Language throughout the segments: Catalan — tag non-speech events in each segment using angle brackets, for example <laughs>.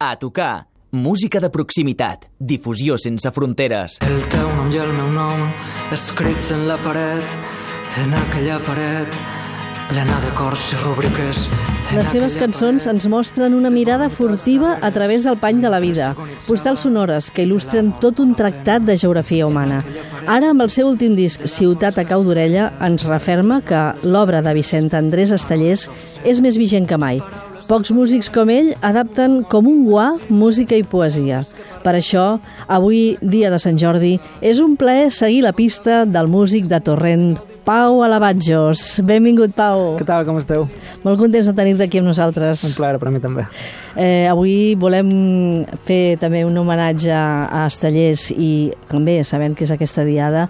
A tocar. Música de proximitat. Difusió sense fronteres. El teu nom i el meu nom, escrits en la paret, en aquella paret, plena de cors i rúbriques. Les seves cançons ens mostren una mirada furtiva a través del pany de la vida, postals sonores que il·lustren tot un tractat de geografia humana. Ara, amb el seu últim disc, Ciutat a cau d'orella, ens referma que l'obra de Vicent Andrés Estellers és més vigent que mai. Pocs músics com ell adapten com un guà música i poesia. Per això, avui, dia de Sant Jordi, és un plaer seguir la pista del músic de Torrent, Pau Alabatjos. Benvingut, Pau. Què tal, com esteu? Molt contents de tenir-te aquí amb nosaltres. Un plaer per mi també. Eh, avui volem fer també un homenatge a Estellers i també sabent que és aquesta diada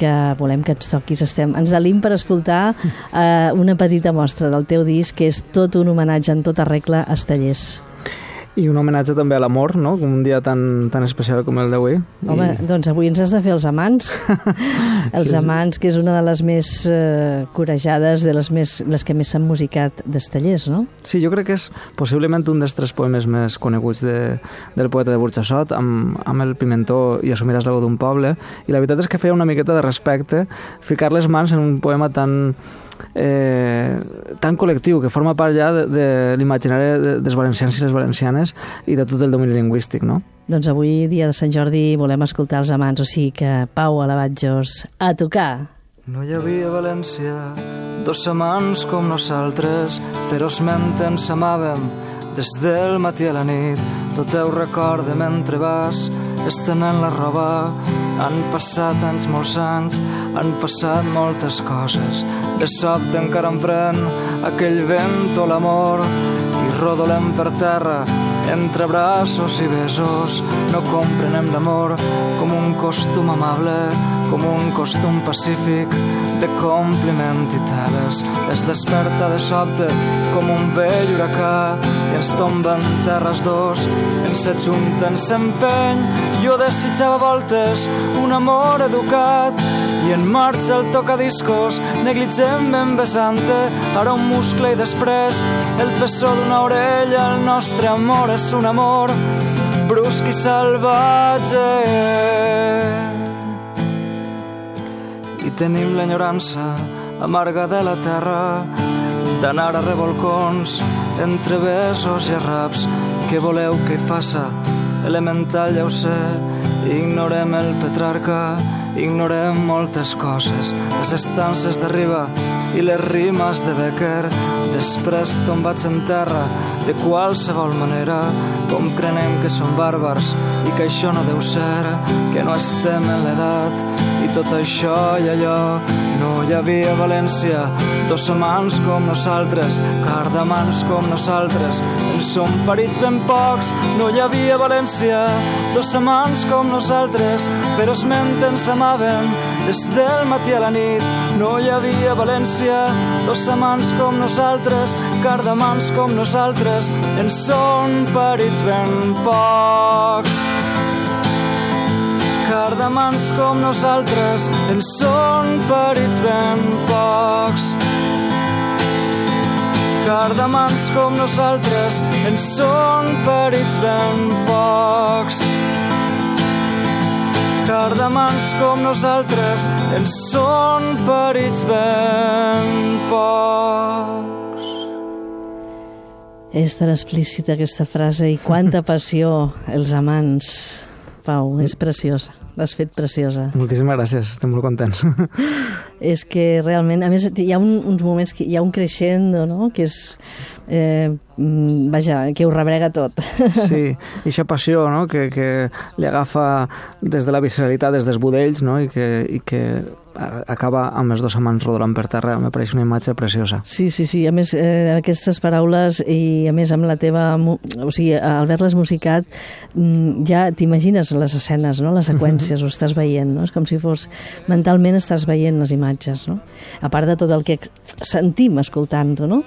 que volem que ens toquis. Estem, ens delim per escoltar eh, una petita mostra del teu disc que és tot un homenatge en tota regla a Estellers. I un homenatge també a l'amor, no? Com un dia tan, tan especial com el d'avui. Home, I... doncs avui ens has de fer els amants. <laughs> els Sí. amants, que és una de les més eh, corejades, de les, més, les que més s'han musicat d'Estellers, no? Sí, jo crec que és possiblement un dels tres poemes més coneguts de, del poeta de Burxassot, amb, amb el pimentó i assumiràs la veu d'un poble, i la veritat és que feia una miqueta de respecte ficar les mans en un poema tan eh, tan col·lectiu, que forma part ja de, de l'imaginari de, dels valencians i les valencianes i de tot el domini lingüístic, no? Doncs avui, dia de Sant Jordi, volem escoltar els amants, o sigui que Pau Alabatjos, a tocar! No hi havia a València dos amants com nosaltres, ferozment ens amàvem des del matí a la nit. Tot ho recorde mentre vas estenent la roba. Han passat anys, molts anys, han passat moltes coses. De sobte encara em pren aquell vent o l'amor i rodolem per terra entre braços i besos. No comprenem l'amor com un costum amable, com un costum pacífic de compliment i teles. Es desperta de sobte com un vell huracà i ens tomba en terres dos, ens ajunten s'empeny. Jo desitjava voltes un amor educat i en marxa el tocadiscos, negligentment besant-te, ara un muscle i després el pessó d'una orella, el nostre amor és un amor brusc i salvatge. I tenim l'enyorança amarga de la terra d'anar a revolcons entre besos i arraps. Què voleu que hi faça? Elemental ja ho sé, ignorem el Petrarca, ignorem moltes coses, les estances de riba i les rimes de Becker, després tombats en terra, de qualsevol manera, com crenem que som bàrbars i que això no deu ser, que no estem en l'edat, i tot això i allò. No hi havia València dos amants com nosaltres, cardamans com nosaltres, en som parits ben pocs, no hi havia València dos amants com nosaltres, ferozment ens amaven des del matí a la nit, no hi havia València dos amants com nosaltres, cardamans com nosaltres, en són parits ben pocs cardamans com nosaltres en són parits ben pocs. Cardamans com nosaltres en són parits ben pocs. Cardamans com nosaltres en són parits ben pocs. És tan explícita aquesta frase i quanta passió, els amants. Pau, és preciosa, l'has fet preciosa. Moltíssimes gràcies, estem molt contents. <laughs> És que realment, a més, hi ha un, uns moments que hi ha un crescendo, no?, que és... Eh, vaja, que ho rebrega tot. Sí, <laughs> i aquesta passió no? que, que li agafa des de la visceralitat, des dels budells, no? I, que, i que acaba amb els dos amants rodolant per terra, me pareix una imatge preciosa. Sí, sí, sí. A més, eh, aquestes paraules i a més amb la teva... O sigui, al haver-les musicat mm, ja t'imagines les escenes, no? les seqüències, <laughs> ho estàs veient, no? És com si fos... Mentalment estàs veient les imatges, no? A part de tot el que sentim escoltant-ho, no?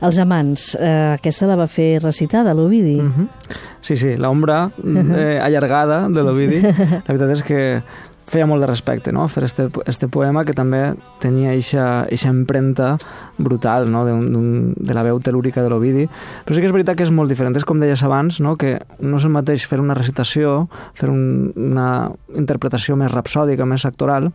Els amants, eh, aquesta la va fer recitada, l'Ovidi. Mhm. Sí, sí, l'ombra <laughs> eh, allargada de l'Ovidi. <laughs> La veritat és que feia molt de respecte, no?, fer este, este poema que també tenia eixa, eixa empremta brutal, no?, de, un, de la veu telúrica de l'Ovidi. Però sí que és veritat que és molt diferent. És com deies abans, no?, que no és el mateix fer una recitació, fer un, una interpretació més rapsòdica, més actoral,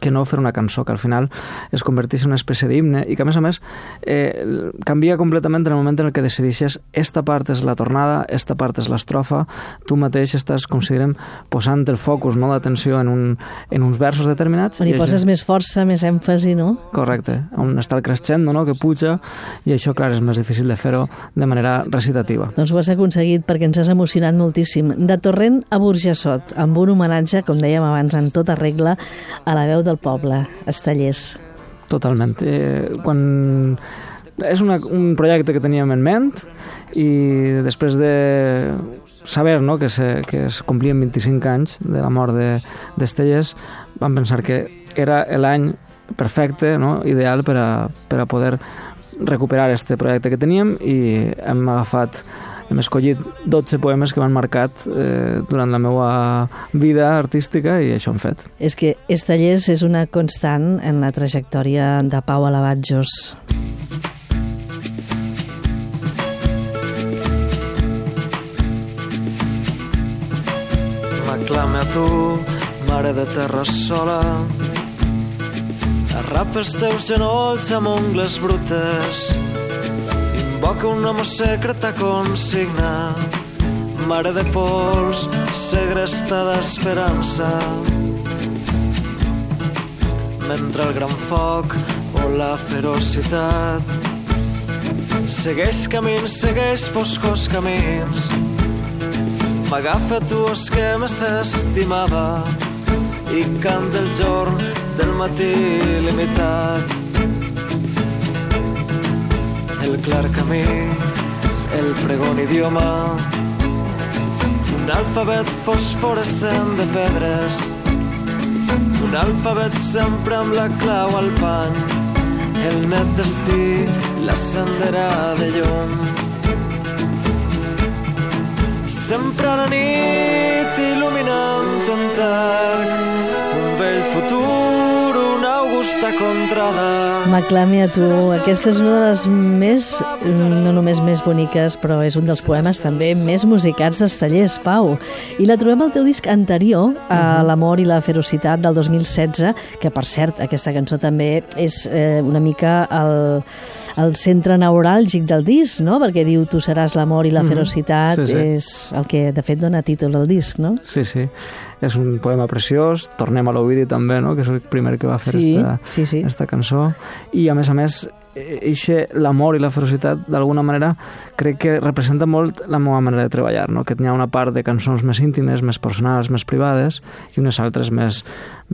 que no fer una cançó, que al final es converteix en una espècie d'himne i que, a més a més, eh, canvia completament en el moment en el que decideixes esta part és la tornada, esta part és l'estrofa, tu mateix estàs, com si direm, posant el focus no, d'atenció en, un, en uns versos determinats. On hi poses això... més força, més èmfasi, no? Correcte, on està el crescendo, no?, que puja, i això, clar, és més difícil de fer-ho de manera recitativa. Doncs ho has aconseguit perquè ens has emocionat moltíssim. De Torrent a Burjassot, amb un homenatge, com dèiem abans, en tota regla, a la veu del poble, Estallers. Totalment. Eh, quan és una, un projecte que teníem en ment i després de saber no, que, se, que es complien 25 anys de la mort d'Estelles, de, vam pensar que era l'any perfecte, no, ideal per a, per a poder recuperar este projecte que teníem i hem agafat hem escollit 12 poemes que m'han marcat eh, durant la meva vida artística i això hem fet. És que Estallers és una constant en la trajectòria de Pau Alabatjos. M'aclame a tu, mare de terra sola, arrapa els teus genolls amb ungles brutes, Invoca un home secret a consignar Mare de pols, segresta d'esperança. Mentre el gran foc o la ferocitat Segueix camins, segueix foscos camins. M'agafa tu els que més estimava i canta el jorn del matí limitat el clar camí, el pregon idioma, un alfabet fosforescent de pedres, un alfabet sempre amb la clau al pany, el net destí l'ascenderà de llum. Sempre la nit il·luminant en futur, augusta contrada, M'aclami a tu. Aquesta és una de les més, no només més boniques, però és un dels poemes també més musicats d'Estallers, Pau. I la trobem al teu disc anterior, a L'amor i la ferocitat del 2016, que per cert, aquesta cançó també és eh, una mica el, el centre neuràlgic del disc, no? Perquè diu tu seràs l'amor i la ferocitat, sí, sí. és el que de fet dona títol al disc, no? Sí, sí és un poema preciós, tornem a l'Ovidi també, no? que és el primer que va fer sí, esta, sí, sí. esta cançó, i a més a més eixe l'amor i la ferocitat d'alguna manera crec que representa molt la meva manera de treballar, no? que n'hi ha una part de cançons més íntimes, més personals, més privades i unes altres més,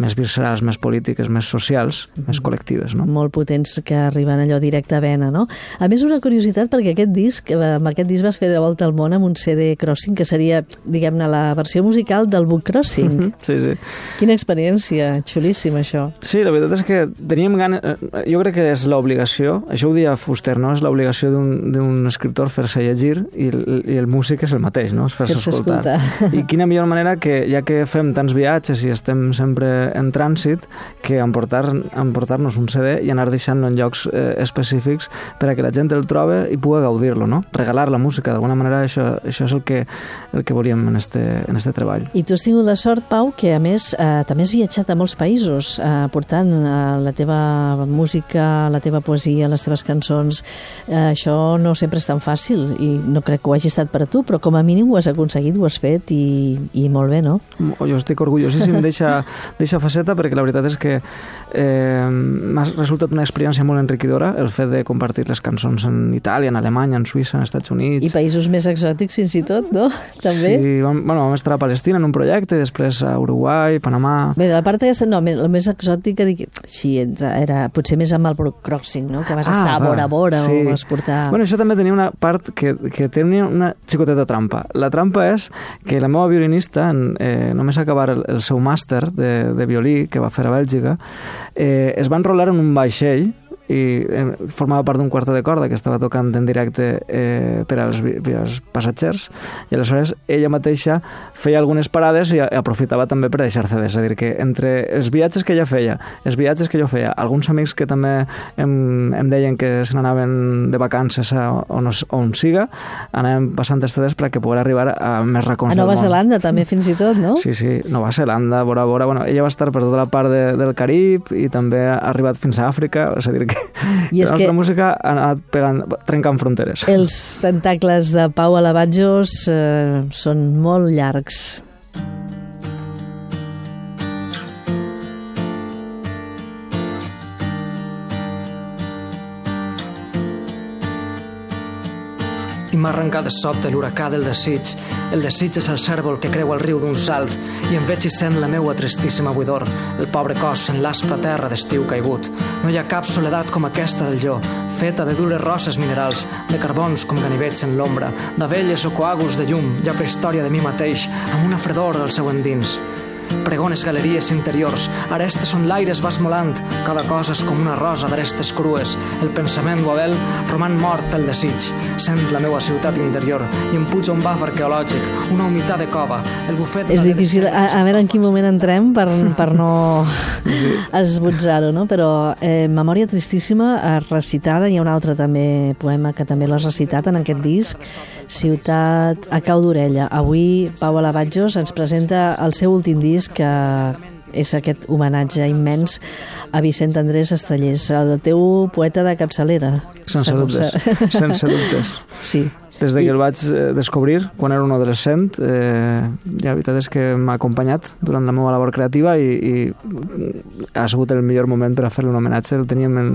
més viscerals, més polítiques, més socials, més col·lectives. No? Molt potents que arriben allò directe a vena, no? A més, una curiositat, perquè aquest disc, eh, amb aquest disc vas fer de volta al món amb un CD Crossing, que seria, diguem-ne, la versió musical del Book Crossing. Mm -hmm. Sí, sí. Quina experiència, xulíssim, això. Sí, la veritat és que teníem ganes... Eh, jo crec que és l'obligació, això ho dia Fuster, no? És l'obligació d'un escriptor fer-se llegir i el, i el músic és el mateix, no? És fer-se fer escoltar. I quina millor manera que, ja que fem tants viatges i estem sempre en trànsit que emportar-nos emportar un CD i anar deixant-lo en llocs eh, específics per a que la gent el trobe i pugui gaudir-lo, no? Regalar la música, d'alguna manera això, això és el que, el que volíem en este, en este treball. I tu has tingut la sort, Pau, que a més eh, també has viatjat a molts països eh, portant eh, la teva música, la teva poesia, les teves cançons. Eh, això no sempre és tan fàcil i no crec que ho hagi estat per a tu, però com a mínim ho has aconseguit, ho has fet i, i molt bé, no? Jo estic orgullosíssim d'eixa faceta perquè la veritat és que eh, m'ha resultat una experiència molt enriquidora el fet de compartir les cançons en Itàlia, en Alemanya, en Suïssa, en Estats Units... I països més exòtics fins i tot, no? També? Sí, vam, bueno, vam estar a Palestina en un projecte, després a Uruguai, Panamà... Bé, la part aquesta, no, la més exòtica, dic, sí, era potser més amb el crossing, no? Que vas ah, estar a vora a vora sí. o vas portar... Bueno, això també tenia una part que, que tenia una xicoteta trampa. La trampa és que la meva violinista, en, eh, només acabar el, el seu màster de, de violí, que va fer a Bèlgica, eh, es va enrolar en un vaixell i formava part d'un quarto de corda que estava tocant en directe eh, per als, per als passatgers i aleshores ella mateixa feia algunes parades i aprofitava també per deixar CDs, és a dir, que entre els viatges que ella feia, els viatges que jo feia, alguns amics que també em, em deien que se n'anaven de vacances a on, on siga, anàvem passant CDs perquè pogués arribar a més racons a Nova. Zelanda també fins i tot, no? Sí, sí, Nova Zelanda, Bora Bora, bueno, ella va estar per tota la part de, del Carib i també ha arribat fins a Àfrica, és a dir, que, I és la que nostra música ha anat pegant, trencant fronteres. Els tentacles de Pau Alabatjos eh, són molt llargs. I m'ha arrencat de sobte l'huracà del desig. El desig és el cèrvol que creu el riu d'un salt i em veig i sent la meua tristíssima buidor, el pobre cos en l'aspra terra d'estiu caigut. No hi ha cap soledat com aquesta del jo, feta de dures rosses minerals, de carbons com ganivets en l'ombra, d'abelles o coàguls de llum, ja prehistòria de mi mateix, amb una fredor al seu endins. Pregones galeries interiors, arestes on l'aire es va esmolant, cada cosa és com una rosa d'arestes crues. El pensament guabel roman mort pel desig. Sent la meua ciutat interior i em puja un baf arqueològic, una humitat de cova, el bufet... És difícil, a, a veure en quin moment entrem per, per no sí. <laughs> esbotzar-ho, no? Però eh, Memòria Tristíssima, eh, recitada, hi ha un altre també poema que també l'has recitat en aquest disc, Ciutat a cau d'orella. Avui Pau Alabatjos ens presenta el seu últim disc que és aquest homenatge immens a Vicent Andrés Estrellers, el teu poeta de capçalera. Sense dubtes, sense dubtes. <laughs> Sí. Des de que el vaig eh, descobrir, quan era un adolescent, eh, la veritat és que m'ha acompanyat durant la meva labor creativa i, i ha sigut el millor moment per a fer-li un homenatge. El teníem en,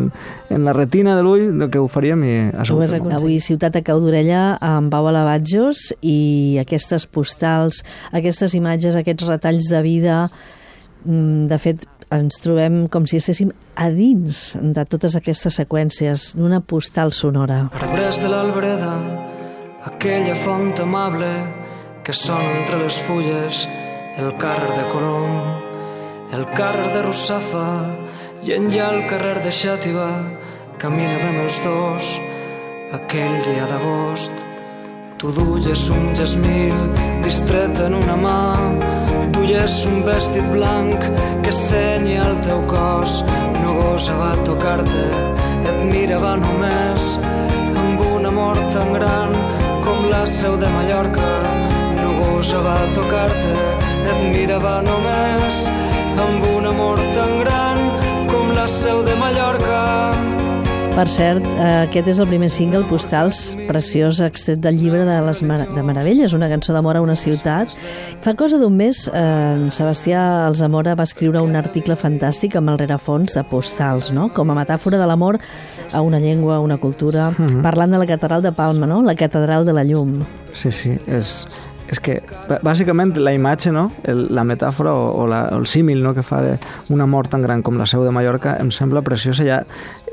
en la retina de l'ull del que ho faríem i ha sigut el moment. Avui Ciutat a cau d'orella amb Pau Alabatjos i aquestes postals, aquestes imatges, aquests retalls de vida, mm, de fet ens trobem com si estéssim a dins de totes aquestes seqüències d'una postal sonora. Arbres de l'albereda, aquella font amable que sona entre les fulles, el carrer de Colom, el carrer de Russafa i enllà el carrer de Xàtiva, caminàvem els dos aquell dia d'agost. Tu duies un jasmil distret en una mà, duies un vestit blanc que senya el teu cos, no gosava tocar-te, et mirava només amb un amor tan gran com la seu de Mallorca. No gosava tocar-te, et mirava només amb un amor tan gran com la seu de Mallorca. Per cert, eh, aquest és el primer single, Postals, preciós, extret del llibre de les Mar de Meravelles, una cançó d'amor a una ciutat. Fa cosa d'un mes, eh, en Sebastià Alzamora va escriure un article fantàstic amb el rerefons de Postals, no? com a metàfora de l'amor a una llengua, a una cultura, parlant de la catedral de Palma, no? la catedral de la llum. Sí, sí, és, és que bàsicament la imatge, no? el, la metàfora o, o, la, o el símil no? que fa d'un amor tan gran com la seu de Mallorca em sembla preciosa ja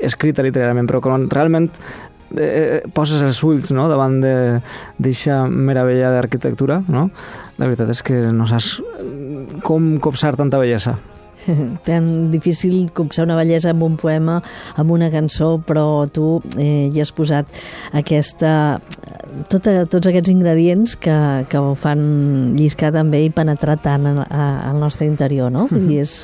escrita literalment, però quan realment eh, poses els ulls no? davant d'aquesta meravella d'arquitectura, no? la veritat és que no saps com copsar tanta bellesa. <laughs> Tan difícil copsar una bellesa amb un poema, amb una cançó, però tu eh, hi has posat aquesta, tota, tots aquests ingredients que, que ho fan lliscar també i penetrar tant en, a, al nostre interior, no? Vull dir, és,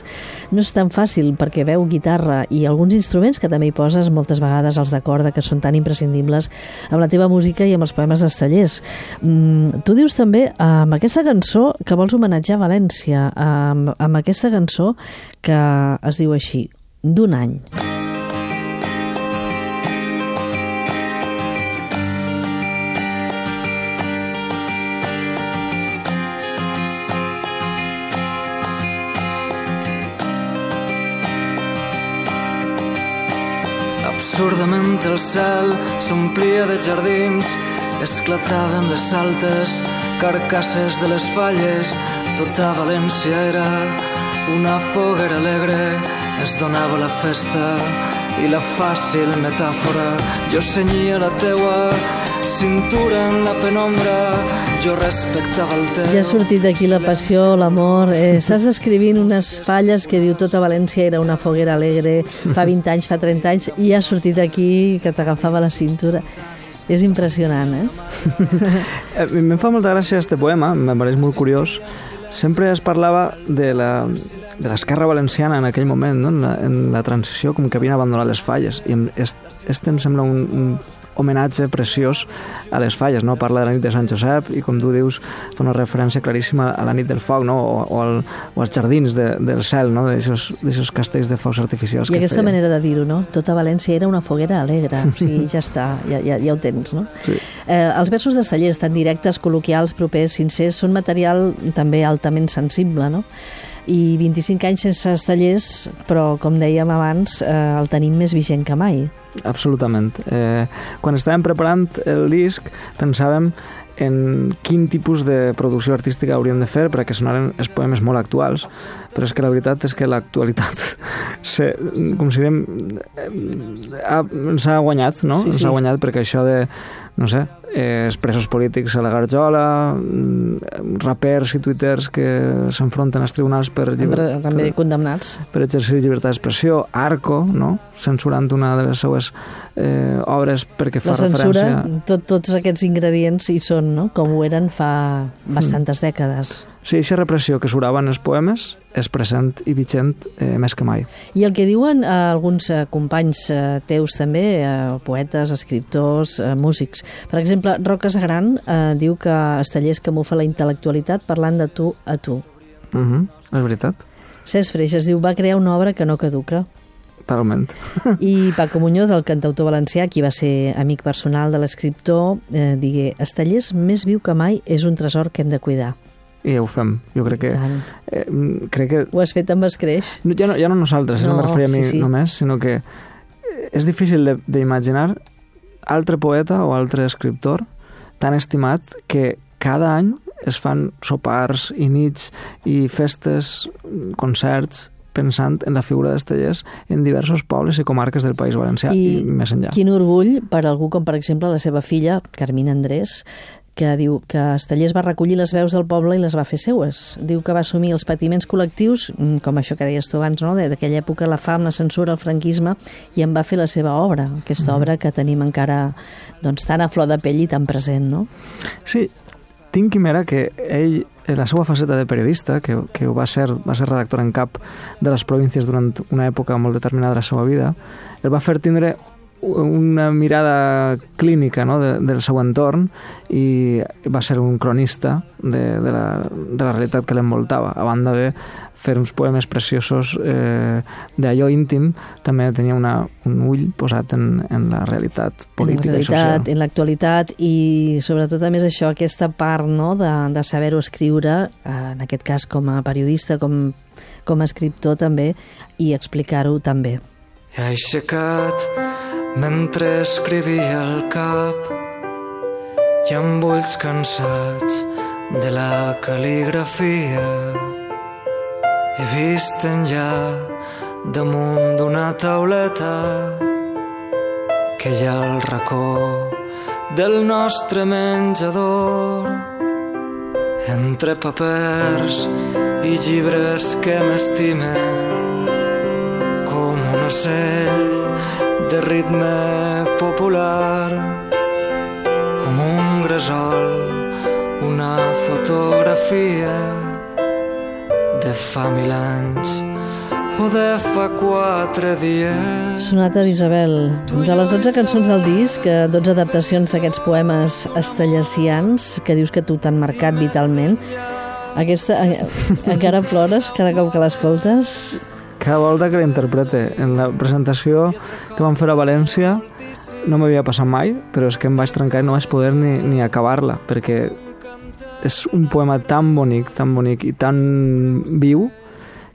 no és tan fàcil perquè veu guitarra i alguns instruments que també hi poses moltes vegades els de corda que són tan imprescindibles amb la teva música i amb els poemes d'Estellers. Mm, tu dius també amb aquesta cançó que vols homenatjar a València, amb, amb aquesta cançó que es diu així, d'un any. Absurdament el cel s'omplia de jardins, esclataven les altes carcasses de les falles, tota València era una foguera alegre, es donava la festa i la fàcil metàfora. Jo senyia la teua cintura en la penombra, jo respectava el temps. Ja ha sortit d'aquí la passió, l'amor. Eh, estàs descrivint unes falles que diu tota València era una foguera alegre fa <laughs> 20 anys, fa 30 anys, i ha sortit aquí que t'agafava la cintura. És impressionant, eh? <laughs> Eh, Em fa molta gràcia este poema, me pareix molt curiós. Sempre es parlava de la de l'esquerra valenciana en aquell moment, no? en, la, en la transició, com que havien abandonat les falles. I em- est, este em sembla un, un homenatge preciós a les falles, no? Parla de la nit de Sant Josep i, com tu dius, fa una referència claríssima a la nit del foc, no? O, o, al, o als jardins de, del cel, no? D'aixòs castells de focs artificials I que aquesta feien. manera de dir-ho, no? Tota València era una foguera alegre. O sigui, ja està, ja, ja, ja ho tens, no? Sí. Eh, els versos de Cellers, tan directes, col·loquials, propers, sincers, són material també altament sensible, no? I 25 anys sense estallers, però, com dèiem abans, eh, el tenim més vigent que mai. Absolutament. Eh, quan estàvem preparant el disc pensàvem en quin tipus de producció artística hauríem de fer perquè sonaren els poemes molt actuals però és que la veritat és que l'actualitat <laughs> se, com si diem eh, ha, ens ha guanyat no? Sí, ens sí. ha guanyat perquè això de no sé, eh, presos polítics a la garjola mm, rapers i twitters que s'enfronten als tribunals per, lliber- També, també per, condemnats. per exercir llibertat d'expressió, Arco, no? censurant una de les seues eh, obres perquè fa La censura, referència... tot, tots aquests ingredients hi són, no? Com ho eren fa bastantes dècades. Sí, aquesta repressió que suraven els poemes és present i vigent eh, més que mai. I el que diuen eh, alguns eh, companys eh, teus també, eh, poetes, escriptors, eh, músics. Per exemple, Roca Sagran eh, diu que Estallers camufa la intel·lectualitat parlant de tu a tu. Uh -huh, és veritat, Cesc Freixas diu va crear una obra que no caduca. totalment. I Paco Muñoz, el cantautor valencià, qui va ser amic personal de l'escriptor, eh, digué Estallers més viu que mai és un tresor que hem de cuidar. I ho fem. Jo crec que... Eh, mm, crec que... Ho has fet amb escreix? No, ja, no, ja no nosaltres, no, no me referia a mi sí, sí. només, sinó que eh, és difícil de- d'imaginar altre poeta o altre escriptor tan estimat que cada any es fan sopars i nits i festes, concerts pensant en la figura d'Estellers en diversos pobles i comarques del País Valencià i, i més enllà. Quin orgull per algú com, per exemple, la seva filla, Carmina Andrés, que diu que Estellers va recollir les veus del poble i les va fer seues. Diu que va assumir els patiments col·lectius, mm, com això que deies tu abans, no? d'aquella època, la fam, la censura, el franquisme, i en va fer la seva obra, aquesta obra que tenim encara doncs, tan a flor de pell i tan present, no? Sí, tinc quimera que ell, en la seva faceta de periodista, que, que va ser, va ser redactor en cap de les províncies durant una època molt determinada de la seva vida, el va fer tindre una mirada clínica no, de, del seu entorn i va ser un cronista de, de, la, de la realitat que l'envoltava. A banda de fer uns poemes preciosos eh, d'allò íntim, també tenia una, un ull posat en, en la realitat política en la i social. realitat, en l'actualitat i sobretot a més això, aquesta part no, de, de saber-ho escriure, en aquest cas com a periodista, com, com a escriptor també, i explicar-ho també. Ha aixecat mentre escrivia el cap i amb ulls cansats de la cal·ligrafia he vist enllà damunt d'una tauleta que hi ha al racó del nostre menjador. Entre papers i llibres que m'estimen com un ocell de ritme popular, com un gresol, una fotografia de fa mil anys o de fa quatre dies. Sonata d'Isabel, de les 12 cançons del disc, eh, 12 adaptacions d'aquests poemes estellesians que dius que tu t'han marcat vitalment, aquesta, eh, encara plores cada cop que l'escoltes? Cada volta que la interprete. En la presentació que vam fer a València no m'havia passat mai, però és que em vaig trencar i no vaig poder ni, ni acabar-la, perquè és un poema tan bonic, tan bonic i tan viu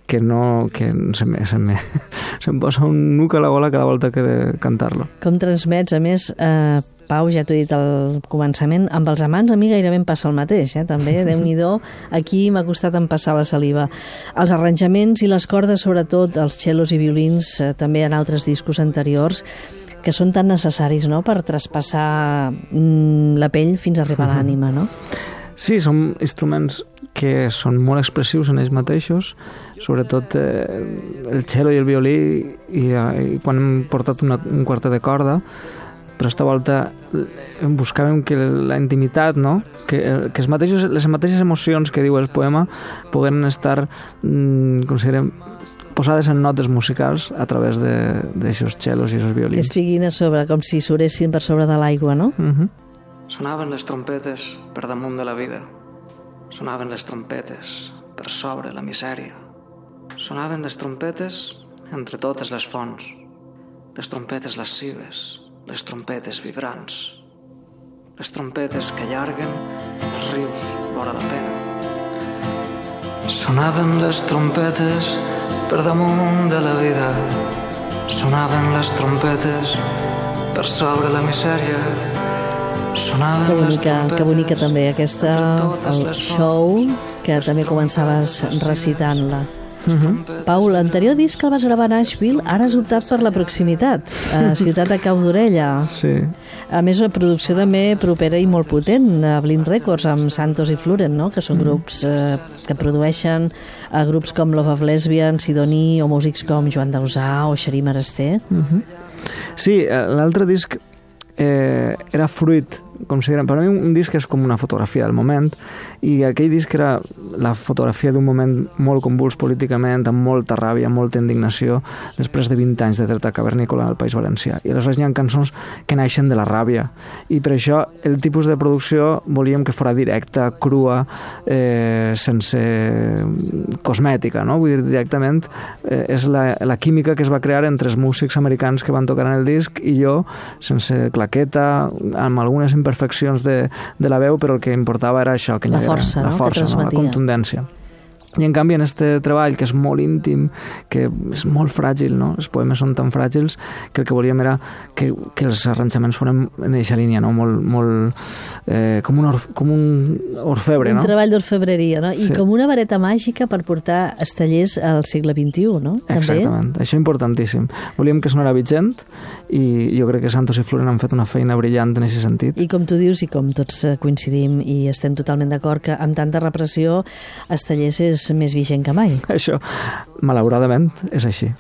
que no que se me, se me, <laughs> se'm posa un nuc a la gola cada volta que de cantar-lo. Com transmets, a més, eh, Pau, ja t'ho he dit al començament, amb els amants a mi gairebé em passa el mateix, eh? també, <laughs> déu nhi aquí m'ha costat em passar la saliva. Els arranjaments i les cordes, sobretot, els cellos i violins, eh, també en altres discos anteriors, que són tan necessaris no? per traspassar mm, la pell fins a arribar a l'ànima, no? Sí, són instruments que són molt expressius en ells mateixos, sobretot eh, el cello i el violí, i, eh, i quan hem portat una, un quartet de corda, però esta volta buscàvem que la intimitat, no? que, que els mateixos, les mateixes emocions que diu el poema puguen estar, mm, considerem, posades en notes musicals a través d'aixòs cellos i aquests violins. Que estiguin a sobre, com si suressin per sobre de l'aigua, no? Uh -huh. Sonaven les trompetes per damunt de la vida. Sonaven les trompetes per sobre la misèria. Sonaven les trompetes entre totes les fonts. Les trompetes lascives, les trompetes vibrants. Les trompetes que allarguen els rius vora la pena. Sonaven les trompetes per damunt de la vida. Sonaven les trompetes per sobre la misèria que bonica, que bonica també aquesta, el show, que també començaves recitant-la. Uh mhm. -huh. Pau, l'anterior disc que el vas gravar a Nashville, ara has optat per la proximitat, a <laughs> Ciutat de Cau d'Orella. Sí. A més, una producció també propera i molt potent, a Blind Records, amb Santos i Florent, no? que són uh mhm. -huh. grups eh, que produeixen a grups com Love of Lesbian, Sidoní, o músics com Joan Dausà o Xerí Marester. Uh mhm. -huh. Sí, eh, l'altre disc eh, era fruit consideren, per mi un disc és com una fotografia del moment i aquell disc era la fotografia d'un moment molt convuls políticament, amb molta ràbia, molta indignació, després de 20 anys de dreta cavernícola al País Valencià. I aleshores hi ha cançons que naixen de la ràbia i per això el tipus de producció volíem que fora directa, crua, eh, sense cosmètica, no? Vull dir, directament eh, és la, la química que es va crear entre els músics americans que van tocar en el disc i jo, sense claqueta, amb algunes imperfeccions imperfeccions de, de la veu, però el que importava era això, que la força, la, no? força no? la contundència. I en canvi en este treball, que és molt íntim, que és molt fràgil, no? els poemes són tan fràgils que el que volíem era que, que els arranjaments foren en aquesta línia, no? molt, molt eh, com, un or, com un orfebre. Un no? treball d'orfebreria, no? i sí. com una vareta màgica per portar estallers al segle XXI, no? També? Exactament, això és importantíssim. Volíem que sonara vigent i jo crec que Santos i Florent han fet una feina brillant en aquest sentit. I com tu dius, i com tots coincidim i estem totalment d'acord, que amb tanta repressió Estallers és més vigent que mai. Això, malauradament, és així.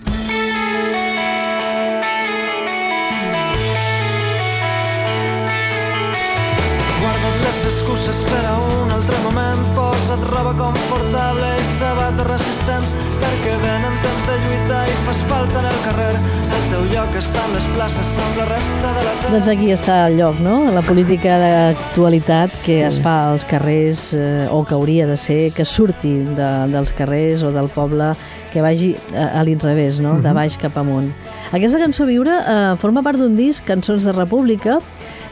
Està en les places amb la resta de la gent. Doncs aquí està el lloc, no? La política d'actualitat que sí. es fa als carrers, eh, o que hauria de ser, que surti de, dels carrers o del poble, que vagi a, a l'inrevés, no? Uh -huh. De mhm. baix cap amunt. Aquesta cançó Viure eh, forma part d'un disc, Cançons de República,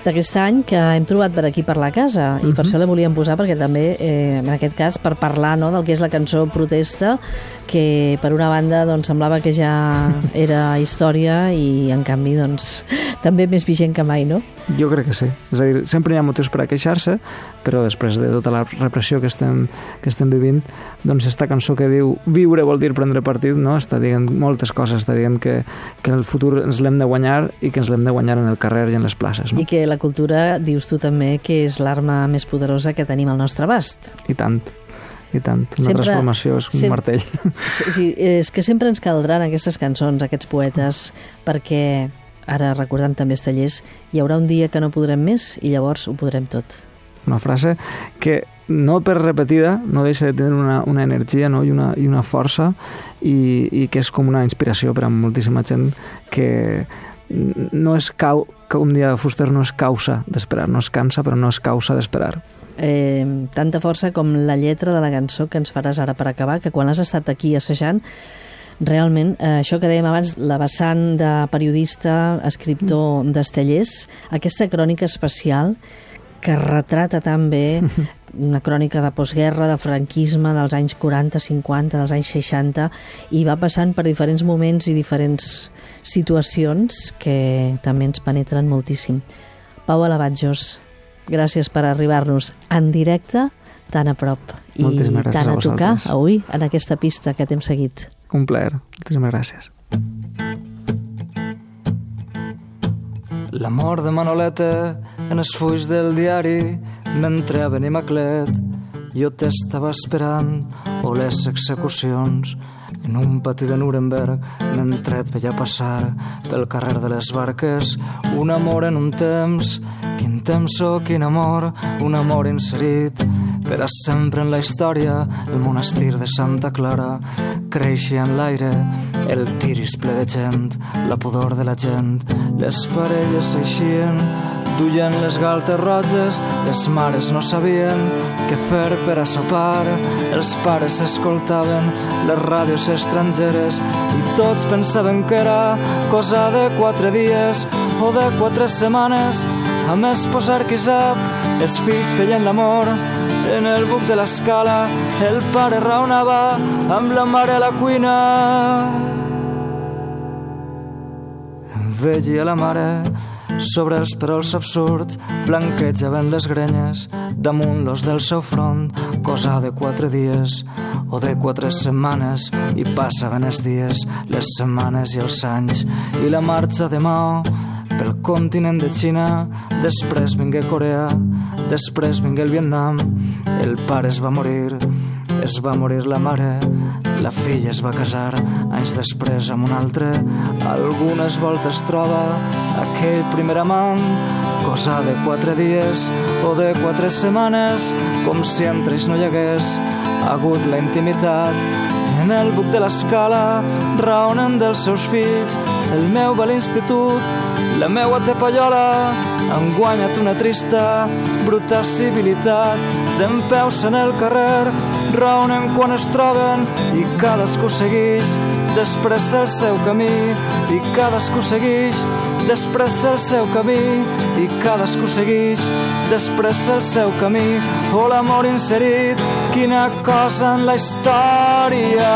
d'aquest any que hem trobat per aquí per la casa i uh -huh. per mhm. això la volíem posar perquè també eh, en aquest cas per parlar no, del que és la cançó protesta que per una banda doncs, semblava que ja era història i en canvi doncs, <laughs> també més vigent que mai, no? Jo crec que sí. És a dir, sempre hi ha motius per a queixar-se, però després de tota la repressió que estem, que estem vivint, doncs esta cançó que diu viure vol dir prendre partit, no? està dient moltes coses, està dient que, que en el futur ens l'hem de guanyar i que ens l'hem de guanyar en el carrer i en les places. No? I que la cultura, dius tu també, que és l'arma més poderosa que tenim al nostre abast. I tant i tant, una sempre, transformació és un sempre, martell. Sí, sí, és que sempre ens caldran aquestes cançons, aquests poetes, perquè ara recordant també Estallers, hi haurà un dia que no podrem més i llavors ho podrem tot. Una frase que no per repetida no deixa de tenir una, una energia no? I, una, i una força i, i que és com una inspiració per a moltíssima gent que no és cau, com dia Fuster, no és causa d'esperar, no es cansa però no és causa d'esperar. Eh, tanta força com la lletra de la cançó que ens faràs ara per acabar, que quan has estat aquí assajant realment, eh, això que dèiem abans, la vessant de periodista, escriptor mm. d'Estellers, aquesta crònica especial que retrata tan bé <laughs> una crònica de postguerra, de franquisme, dels anys 40, 50, dels anys 60, i va passant per diferents moments i diferents situacions que també ens penetren moltíssim. Pau Alabatjos, gràcies per arribar-nos en directe tan a prop i tan a, a tocar avui en aquesta pista que t'hem seguit. Un plaer. Moltíssimes gràcies. L'amor de Manoleta en els fulls del diari mentre a Benimaclet jo t'estava esperant o les execucions en un pati de Nuremberg mentre et veia passar pel carrer de les barques. Un amor en un temps quin temps o quin amor? Un amor inserit per a sempre en la història. El monestir de Santa Clara creixia en l'aire. El tiris ple de gent la pudor de la gent. Les parelles s'eixien duien les galtes roges, les mares no sabien què fer per a sopar, els pares s'escoltaven les ràdios estrangeres i tots pensaven que era cosa de quatre dies o de quatre setmanes. A més, posar qui sap, els fills feien l'amor en el buc de l'escala, el pare raonava amb la mare a la cuina. Veia la mare sobre els perols absurds blanquejaven les grenyes. Damunt los del seu front, cosa de quatre dies o de quatre setmanes. I passaven els dies, les setmanes i els anys. I la marxa de Mao pel continent de Xina, després vingué Corea, després vingué el Vietnam, el pare es va morir, es va morir la mare, la filla es va casar anys després amb un altre. Algunes voltes troba aquell primer amant, cosa de quatre dies o de quatre setmanes, com si entre ells no hi hagués hagut la intimitat. En el buc de l'escala raonen dels seus fills, el meu va a l'institut, la meua té pallola, han guanyat una trista bruta civilitat d'en peus en el carrer, raonen quan es troben i cadascú segueix després el seu camí i cadascú segueix. Després el seu camí i cadascú segueix. Després el seu camí o l'amor inserit. Quina cosa en la història